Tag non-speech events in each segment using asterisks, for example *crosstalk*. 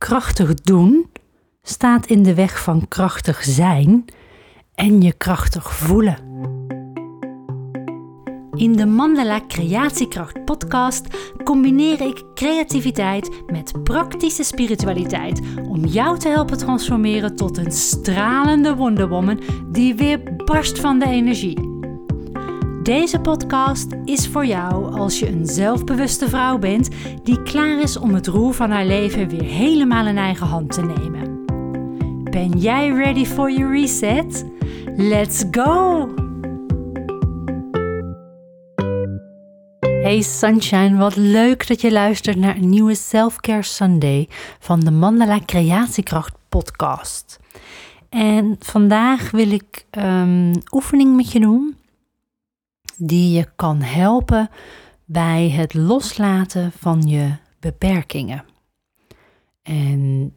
krachtig doen staat in de weg van krachtig zijn en je krachtig voelen. In de Mandala Creatiekracht podcast combineer ik creativiteit met praktische spiritualiteit om jou te helpen transformeren tot een stralende wonderwoman die weer barst van de energie. Deze podcast is voor jou als je een zelfbewuste vrouw bent die klaar is om het roer van haar leven weer helemaal in eigen hand te nemen. Ben jij ready for your reset? Let's go! Hey Sunshine, wat leuk dat je luistert naar een nieuwe Selfcare Sunday van de Mandala Creatiekracht podcast. En vandaag wil ik um, oefening met je doen die je kan helpen bij het loslaten van je beperkingen. En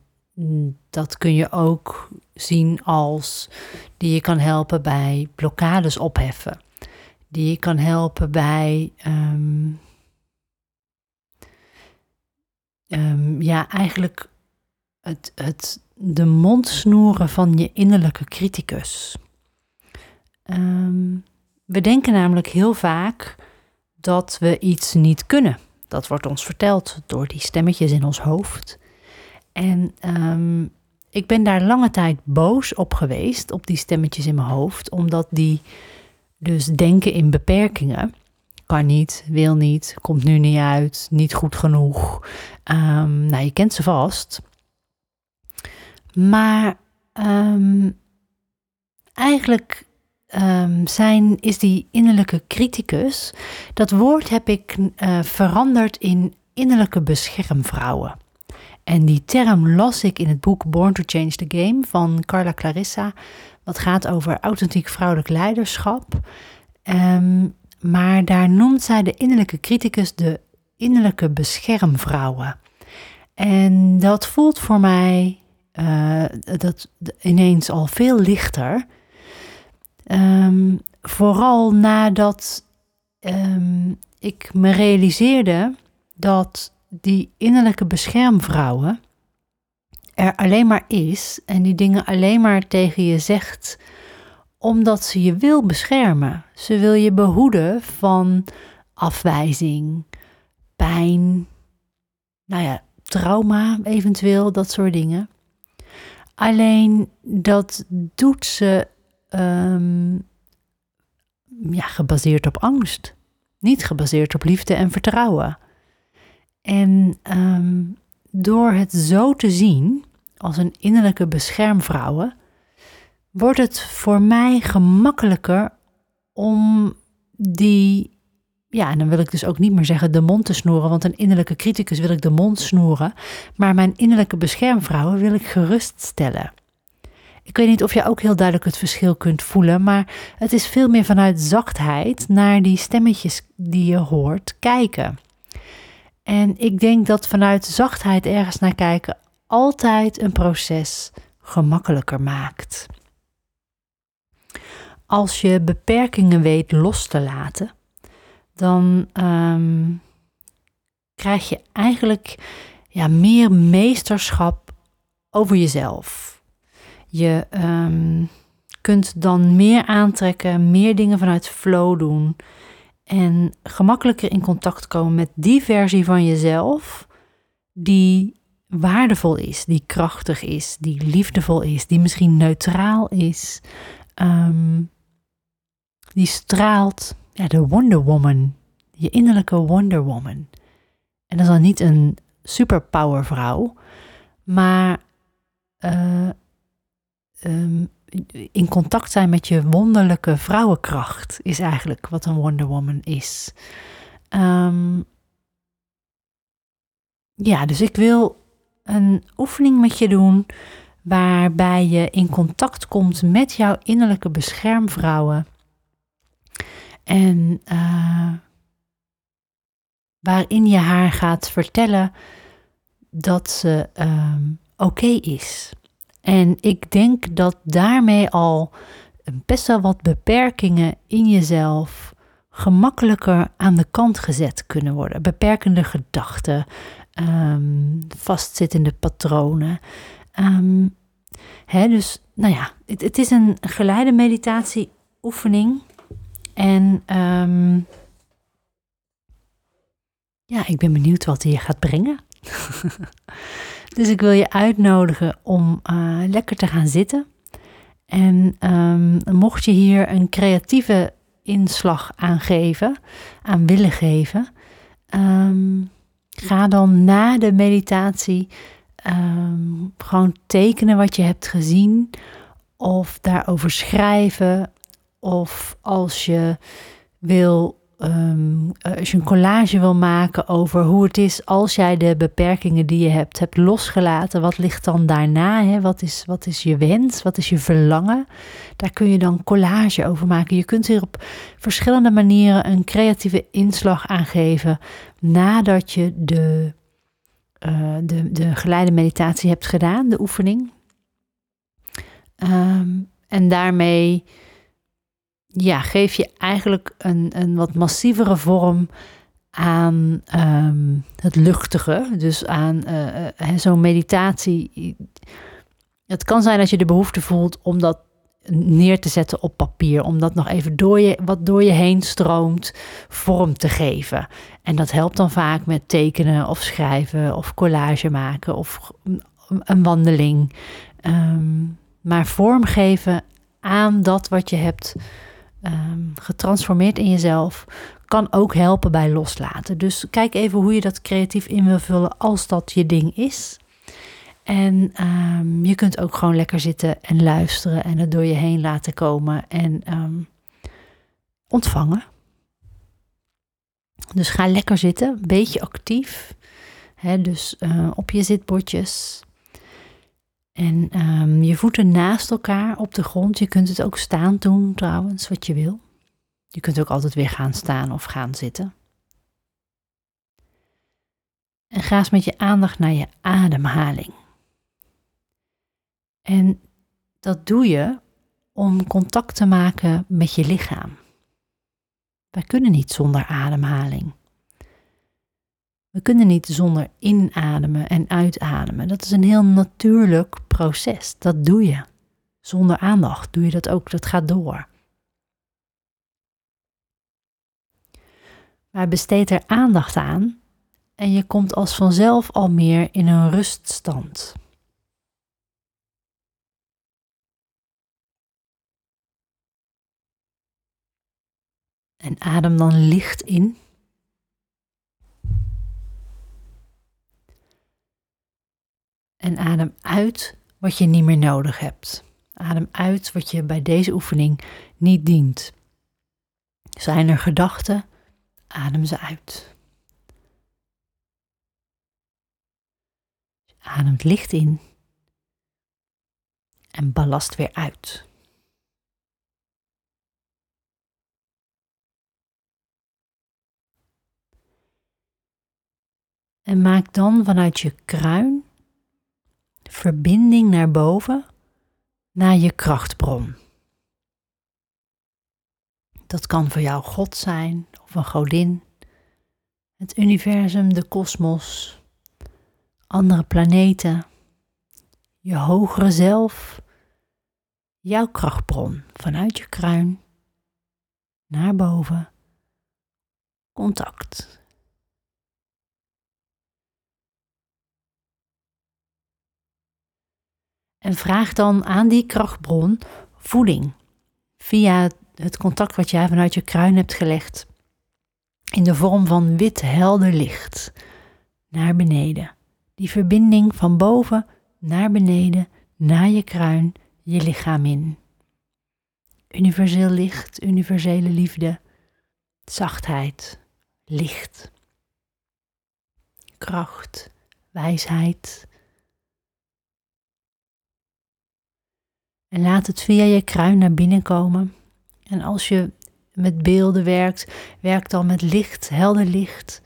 dat kun je ook zien als die je kan helpen bij blokkades opheffen. Die je kan helpen bij ehm, ehm, ja, eigenlijk het, het, de mond snoeren van je innerlijke criticus. Um, we denken namelijk heel vaak dat we iets niet kunnen. Dat wordt ons verteld door die stemmetjes in ons hoofd. En um, ik ben daar lange tijd boos op geweest, op die stemmetjes in mijn hoofd, omdat die dus denken in beperkingen. Kan niet, wil niet, komt nu niet uit, niet goed genoeg. Um, nou, je kent ze vast. Maar um, eigenlijk um, zijn, is die innerlijke criticus. Dat woord heb ik uh, veranderd in innerlijke beschermvrouwen. En die term las ik in het boek Born to Change the Game van Carla Clarissa. Wat gaat over authentiek vrouwelijk leiderschap. Um, maar daar noemt zij de innerlijke criticus de innerlijke beschermvrouwen. En dat voelt voor mij uh, dat ineens al veel lichter. Um, vooral nadat um, ik me realiseerde dat die innerlijke beschermvrouwen er alleen maar is en die dingen alleen maar tegen je zegt omdat ze je wil beschermen. Ze wil je behoeden van afwijzing, pijn, nou ja, trauma eventueel, dat soort dingen. Alleen dat doet ze um, ja, gebaseerd op angst. Niet gebaseerd op liefde en vertrouwen. En um, door het zo te zien, als een innerlijke beschermvrouwen, wordt het voor mij gemakkelijker om die, ja, en dan wil ik dus ook niet meer zeggen de mond te snoeren, want een innerlijke criticus wil ik de mond snoeren, maar mijn innerlijke beschermvrouwen wil ik geruststellen. Ik weet niet of je ook heel duidelijk het verschil kunt voelen, maar het is veel meer vanuit zachtheid naar die stemmetjes die je hoort kijken. En ik denk dat vanuit zachtheid ergens naar kijken altijd een proces gemakkelijker maakt. Als je beperkingen weet los te laten, dan um, krijg je eigenlijk ja, meer meesterschap over jezelf. Je um, kunt dan meer aantrekken, meer dingen vanuit flow doen en gemakkelijker in contact komen met die versie van jezelf die waardevol is, die krachtig is, die liefdevol is, die misschien neutraal is, um, die straalt, ja, de Wonder Woman, je innerlijke Wonder Woman. En dat is dan niet een superpower vrouw, maar uh, um, in contact zijn met je wonderlijke vrouwenkracht, is eigenlijk wat een Wonder Woman is. Um, ja, dus ik wil een oefening met je doen waarbij je in contact komt met jouw innerlijke beschermvrouwen. En uh, waarin je haar gaat vertellen dat ze um, oké is. En ik denk dat daarmee al best wel wat beperkingen in jezelf gemakkelijker aan de kant gezet kunnen worden. Beperkende gedachten, um, vastzittende patronen. Um, hè, dus, nou ja, het, is een geleide meditatieoefening. En um, ja, ik ben benieuwd wat hij je gaat brengen. *laughs* dus ik wil je uitnodigen om uh, lekker te gaan zitten. En mocht je hier een creatieve inslag aan geven, aan willen geven, um, Ga dan na de meditatie ehm, gewoon tekenen wat je hebt gezien, of daarover schrijven, of als je wil um, als je een collage wil maken over hoe het is als jij de beperkingen die je hebt, hebt losgelaten, wat ligt dan daarna? Hè? Wat, is, wat is je wens? Wat is je verlangen? Daar kun je dan collage over maken. Je kunt hier op verschillende manieren een creatieve inslag aan geven nadat je de, uh, de, de geleide meditatie hebt gedaan, de oefening. Um, en daarmee ja, geef je eigenlijk een, een wat massievere vorm aan ehm, het luchtige. Dus aan uh, zo'n meditatie. Het kan zijn dat je de behoefte voelt om dat neer te zetten op papier. Om dat nog even door je, wat door je heen stroomt, vorm te geven. En dat helpt dan vaak met tekenen of schrijven of collage maken of een wandeling. Um, maar vormgeven aan dat wat je hebt um, getransformeerd in jezelf, kan ook helpen bij loslaten. Dus kijk even hoe je dat creatief in wil vullen als dat je ding is. En um, je kunt ook gewoon lekker zitten en luisteren en het door je heen laten komen en um, ontvangen. Dus ga lekker zitten, een beetje actief. Dus uh, op je zitbordjes. En um, je voeten naast elkaar op de grond. Je kunt het ook staan doen trouwens, wat je wil. Je kunt ook altijd weer gaan staan of gaan zitten. En ga eens met je aandacht naar je ademhaling. En dat doe je om contact te maken met je lichaam. Wij kunnen niet zonder ademhaling. We kunnen niet zonder inademen en uitademen. Dat is een heel natuurlijk proces. Dat doe je. Zonder aandacht doe je dat ook. Dat gaat door. Maar besteed er aandacht aan en je komt als vanzelf al meer in een ruststand. En adem dan licht in. En adem uit wat je niet meer nodig hebt. Adem uit wat je bij deze oefening niet dient. Zijn er gedachten? Adem ze uit. Adem het licht in en ballast weer uit. En maak dan vanuit je kruin verbinding naar boven, naar je krachtbron. Dat kan voor jou God zijn of een godin, het universum, de kosmos, andere planeten, je hogere zelf, jouw krachtbron vanuit je kruin naar boven, contact. En vraag dan aan die krachtbron voeding via het contact wat jij vanuit je kruin hebt gelegd. In de vorm van wit helder licht naar beneden. Die verbinding van boven naar beneden, naar je kruin, je lichaam in. Universeel licht, universele liefde, zachtheid, licht, kracht, wijsheid, En laat het via je kruin naar binnen komen. En als je met beelden werkt, werk dan met licht, helder licht,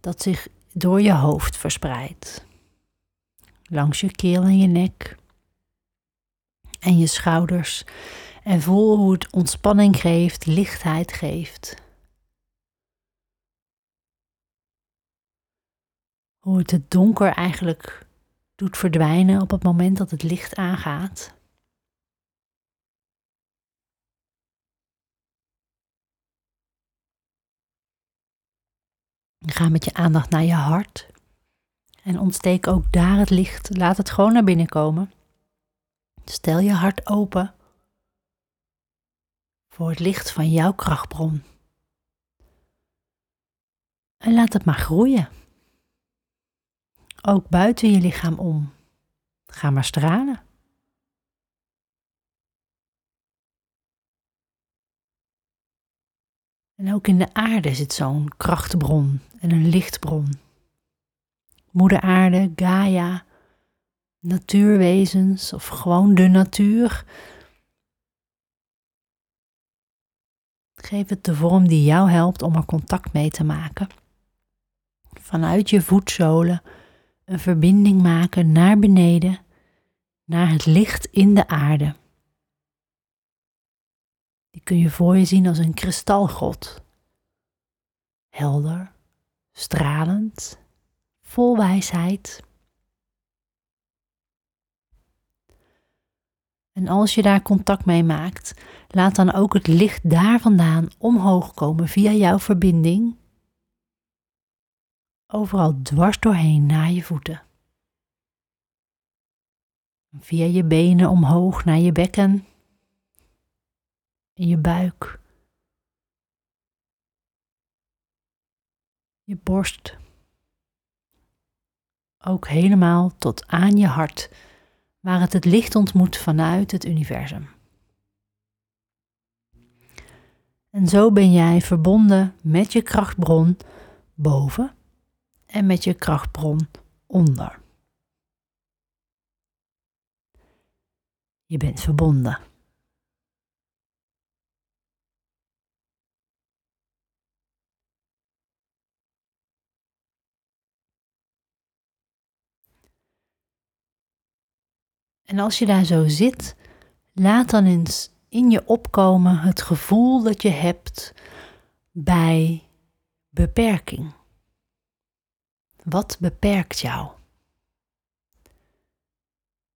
dat zich door je hoofd verspreidt. Langs je keel en je nek en je schouders. En voel hoe het ontspanning geeft, lichtheid geeft. Hoe het het donker eigenlijk doet verdwijnen op het moment dat het licht aangaat. Ga met je aandacht naar je hart. En ontsteek ook daar het licht. Laat het gewoon naar binnen komen. Stel je hart open voor het licht van jouw krachtbron. En laat het maar groeien. Ook buiten je lichaam om. Ga maar stralen. En ook in de aarde zit zo'n krachtbron en een lichtbron. Moeder Aarde, Gaia, natuurwezens of gewoon de natuur. Geef het de vorm die jou helpt om er contact mee te maken. Vanuit je voetzolen een verbinding maken naar beneden, naar het licht in de aarde. Die kun je voor je zien als een kristalgrot. Helder, stralend, vol wijsheid. En als je daar contact mee maakt, laat dan ook het licht daar vandaan omhoog komen via jouw verbinding. Overal dwars doorheen naar je voeten. Via je benen omhoog naar je bekken in je buik, je borst, ook helemaal tot aan je hart, waar het het licht ontmoet vanuit het universum. En zo ben jij verbonden met je krachtbron boven en met je krachtbron onder. Je bent verbonden. En als je daar zo zit, laat dan eens in je opkomen het gevoel dat je hebt bij beperking. Wat beperkt jou?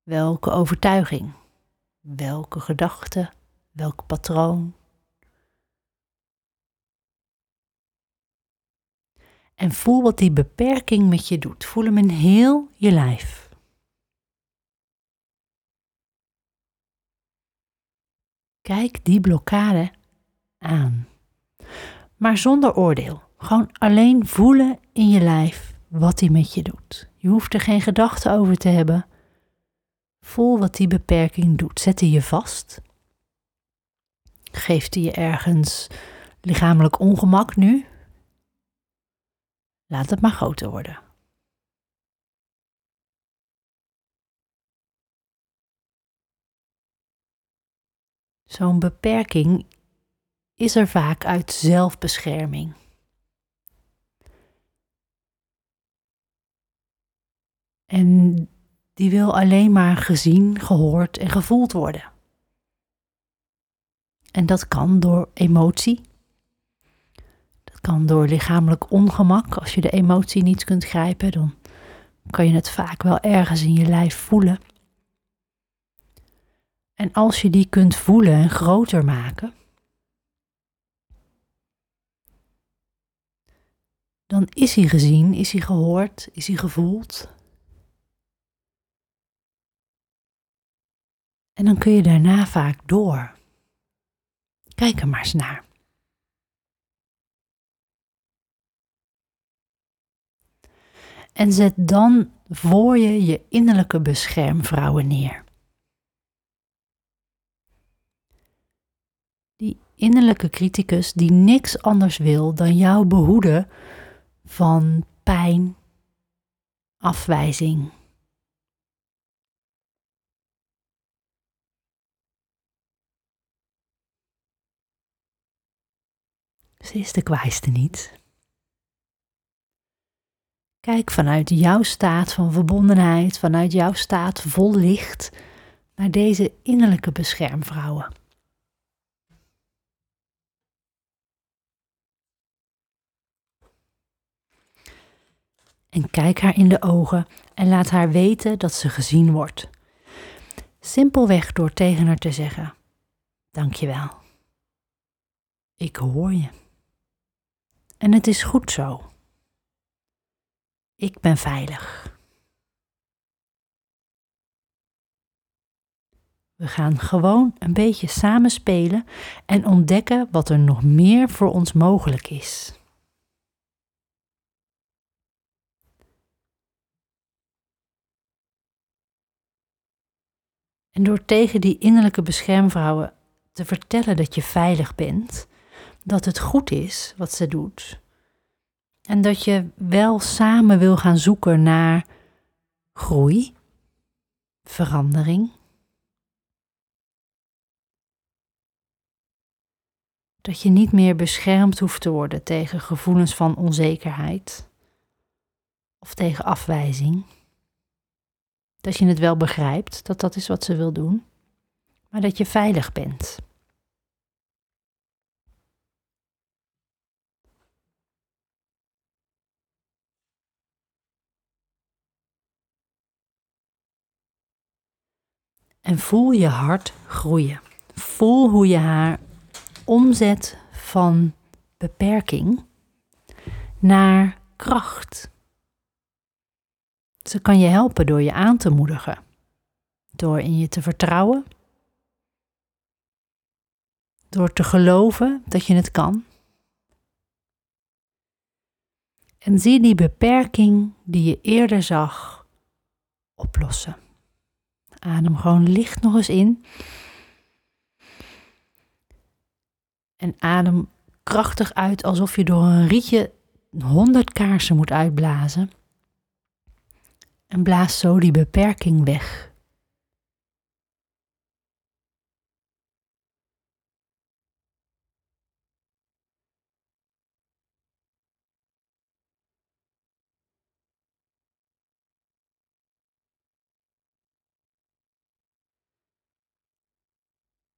Welke overtuiging? Welke gedachte? Welk patroon? En voel wat die beperking met je doet. Voel hem in heel je lijf. Kijk die blokkade aan. Maar zonder oordeel. Gewoon alleen voelen in je lijf wat die met je doet. Je hoeft er geen gedachten over te hebben. Voel wat die beperking doet. Zet die je vast? Geeft die je ergens lichamelijk ongemak nu? Laat het maar groter worden. Zo'n beperking is er vaak uit zelfbescherming. En die wil alleen maar gezien, gehoord en gevoeld worden. En dat kan door emotie. Dat kan door lichamelijk ongemak. Als je de emotie niet kunt grijpen, dan kan je het vaak wel ergens in je lijf voelen. En als je die kunt voelen en groter maken, dan is hij gezien, is hij gehoord, is hij gevoeld. En dan kun je daarna vaak door. Kijk er maar eens naar. En zet dan voor je je innerlijke beschermvrouwen neer. Innerlijke criticus die niks anders wil dan jou behoeden van pijn, afwijzing. Ze is de kwaaiste niet. Kijk vanuit jouw staat van verbondenheid, vanuit jouw staat vol licht, naar deze innerlijke beschermvrouwen. En kijk haar in de ogen en laat haar weten dat ze gezien wordt. Simpelweg door tegen haar te zeggen: Dankjewel. Ik hoor je. En het is goed zo. Ik ben veilig. We gaan gewoon een beetje samen spelen en ontdekken wat er nog meer voor ons mogelijk is. En door tegen die innerlijke beschermvrouwen te vertellen dat je veilig bent, dat het goed is wat ze doet, en dat je wel samen wil gaan zoeken naar groei, verandering. Dat je niet meer beschermd hoeft te worden tegen gevoelens van onzekerheid of tegen afwijzing. Dat je het wel begrijpt dat dat is wat ze wil doen, maar dat je veilig bent. En voel je hart groeien. Voel hoe je haar omzet van beperking naar kracht. Ze kan je helpen door je aan te moedigen, door in je te vertrouwen, door te geloven dat je het kan. En zie die beperking die je eerder zag oplossen. Adem gewoon licht nog eens in. En adem krachtig uit alsof je door een rietje honderd kaarsen moet uitblazen. En blaas zo die beperking weg.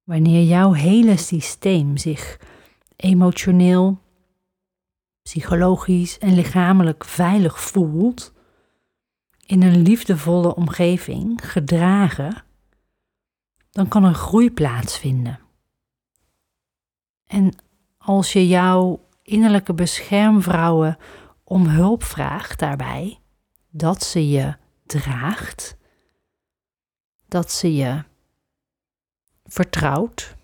Wanneer jouw hele systeem zich emotioneel, psychologisch en lichamelijk veilig voelt, in een liefdevolle omgeving, gedragen, dan kan er groei plaatsvinden. En als je jouw innerlijke beschermvrouwen om hulp vraagt daarbij, dat ze je draagt, dat ze je vertrouwt.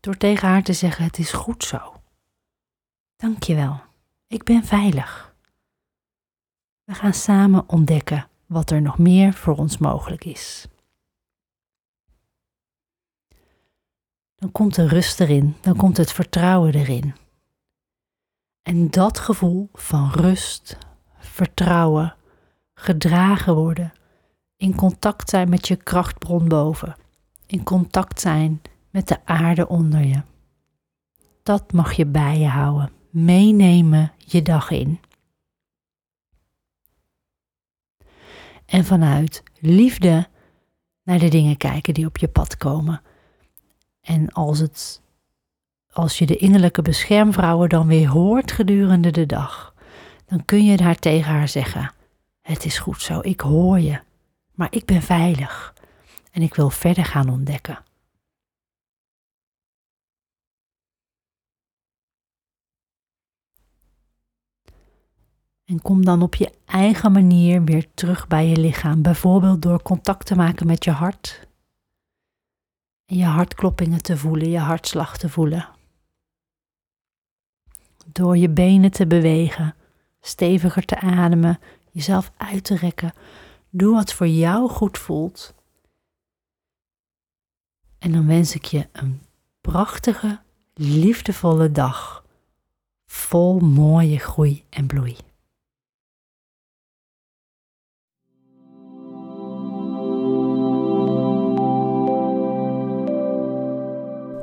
Door tegen haar te zeggen: Het is goed zo. Dank je wel. Ik ben veilig. We gaan samen ontdekken wat er nog meer voor ons mogelijk is. Dan komt de rust erin, dan komt het vertrouwen erin. En dat gevoel van rust, vertrouwen, gedragen worden, in contact zijn met je krachtbron boven, in contact zijn met de aarde onder je. Dat mag je bij je houden, meenemen je dag in. En vanuit liefde naar de dingen kijken die op je pad komen. En als, het, als je de innerlijke beschermvrouwen dan weer hoort gedurende de dag, dan kun je daar tegen haar zeggen: Het is goed zo, ik hoor je maar ik ben veilig en ik wil verder gaan ontdekken. En kom dan op je eigen manier weer terug bij je lichaam, bijvoorbeeld door contact te maken met je hart. En je hartkloppingen te voelen, je hartslag te voelen. Door je benen te bewegen, steviger te ademen, jezelf uit te rekken, Doe wat voor jou goed voelt. En dan wens ik je een prachtige, liefdevolle dag. Vol mooie groei en bloei.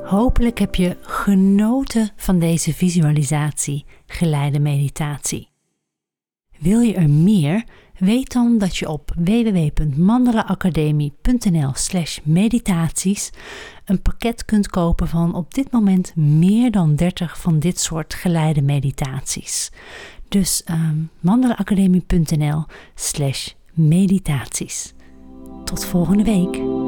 Hopelijk heb je genoten van deze visualisatie, geleide meditatie. Wil je er meer? Weet dan dat je op www.mandalaacademie.nl/slash meditaties een pakket kunt kopen van op dit moment meer dan 30 van dit soort geleide meditaties. Dus um, slash meditaties. Tot volgende week.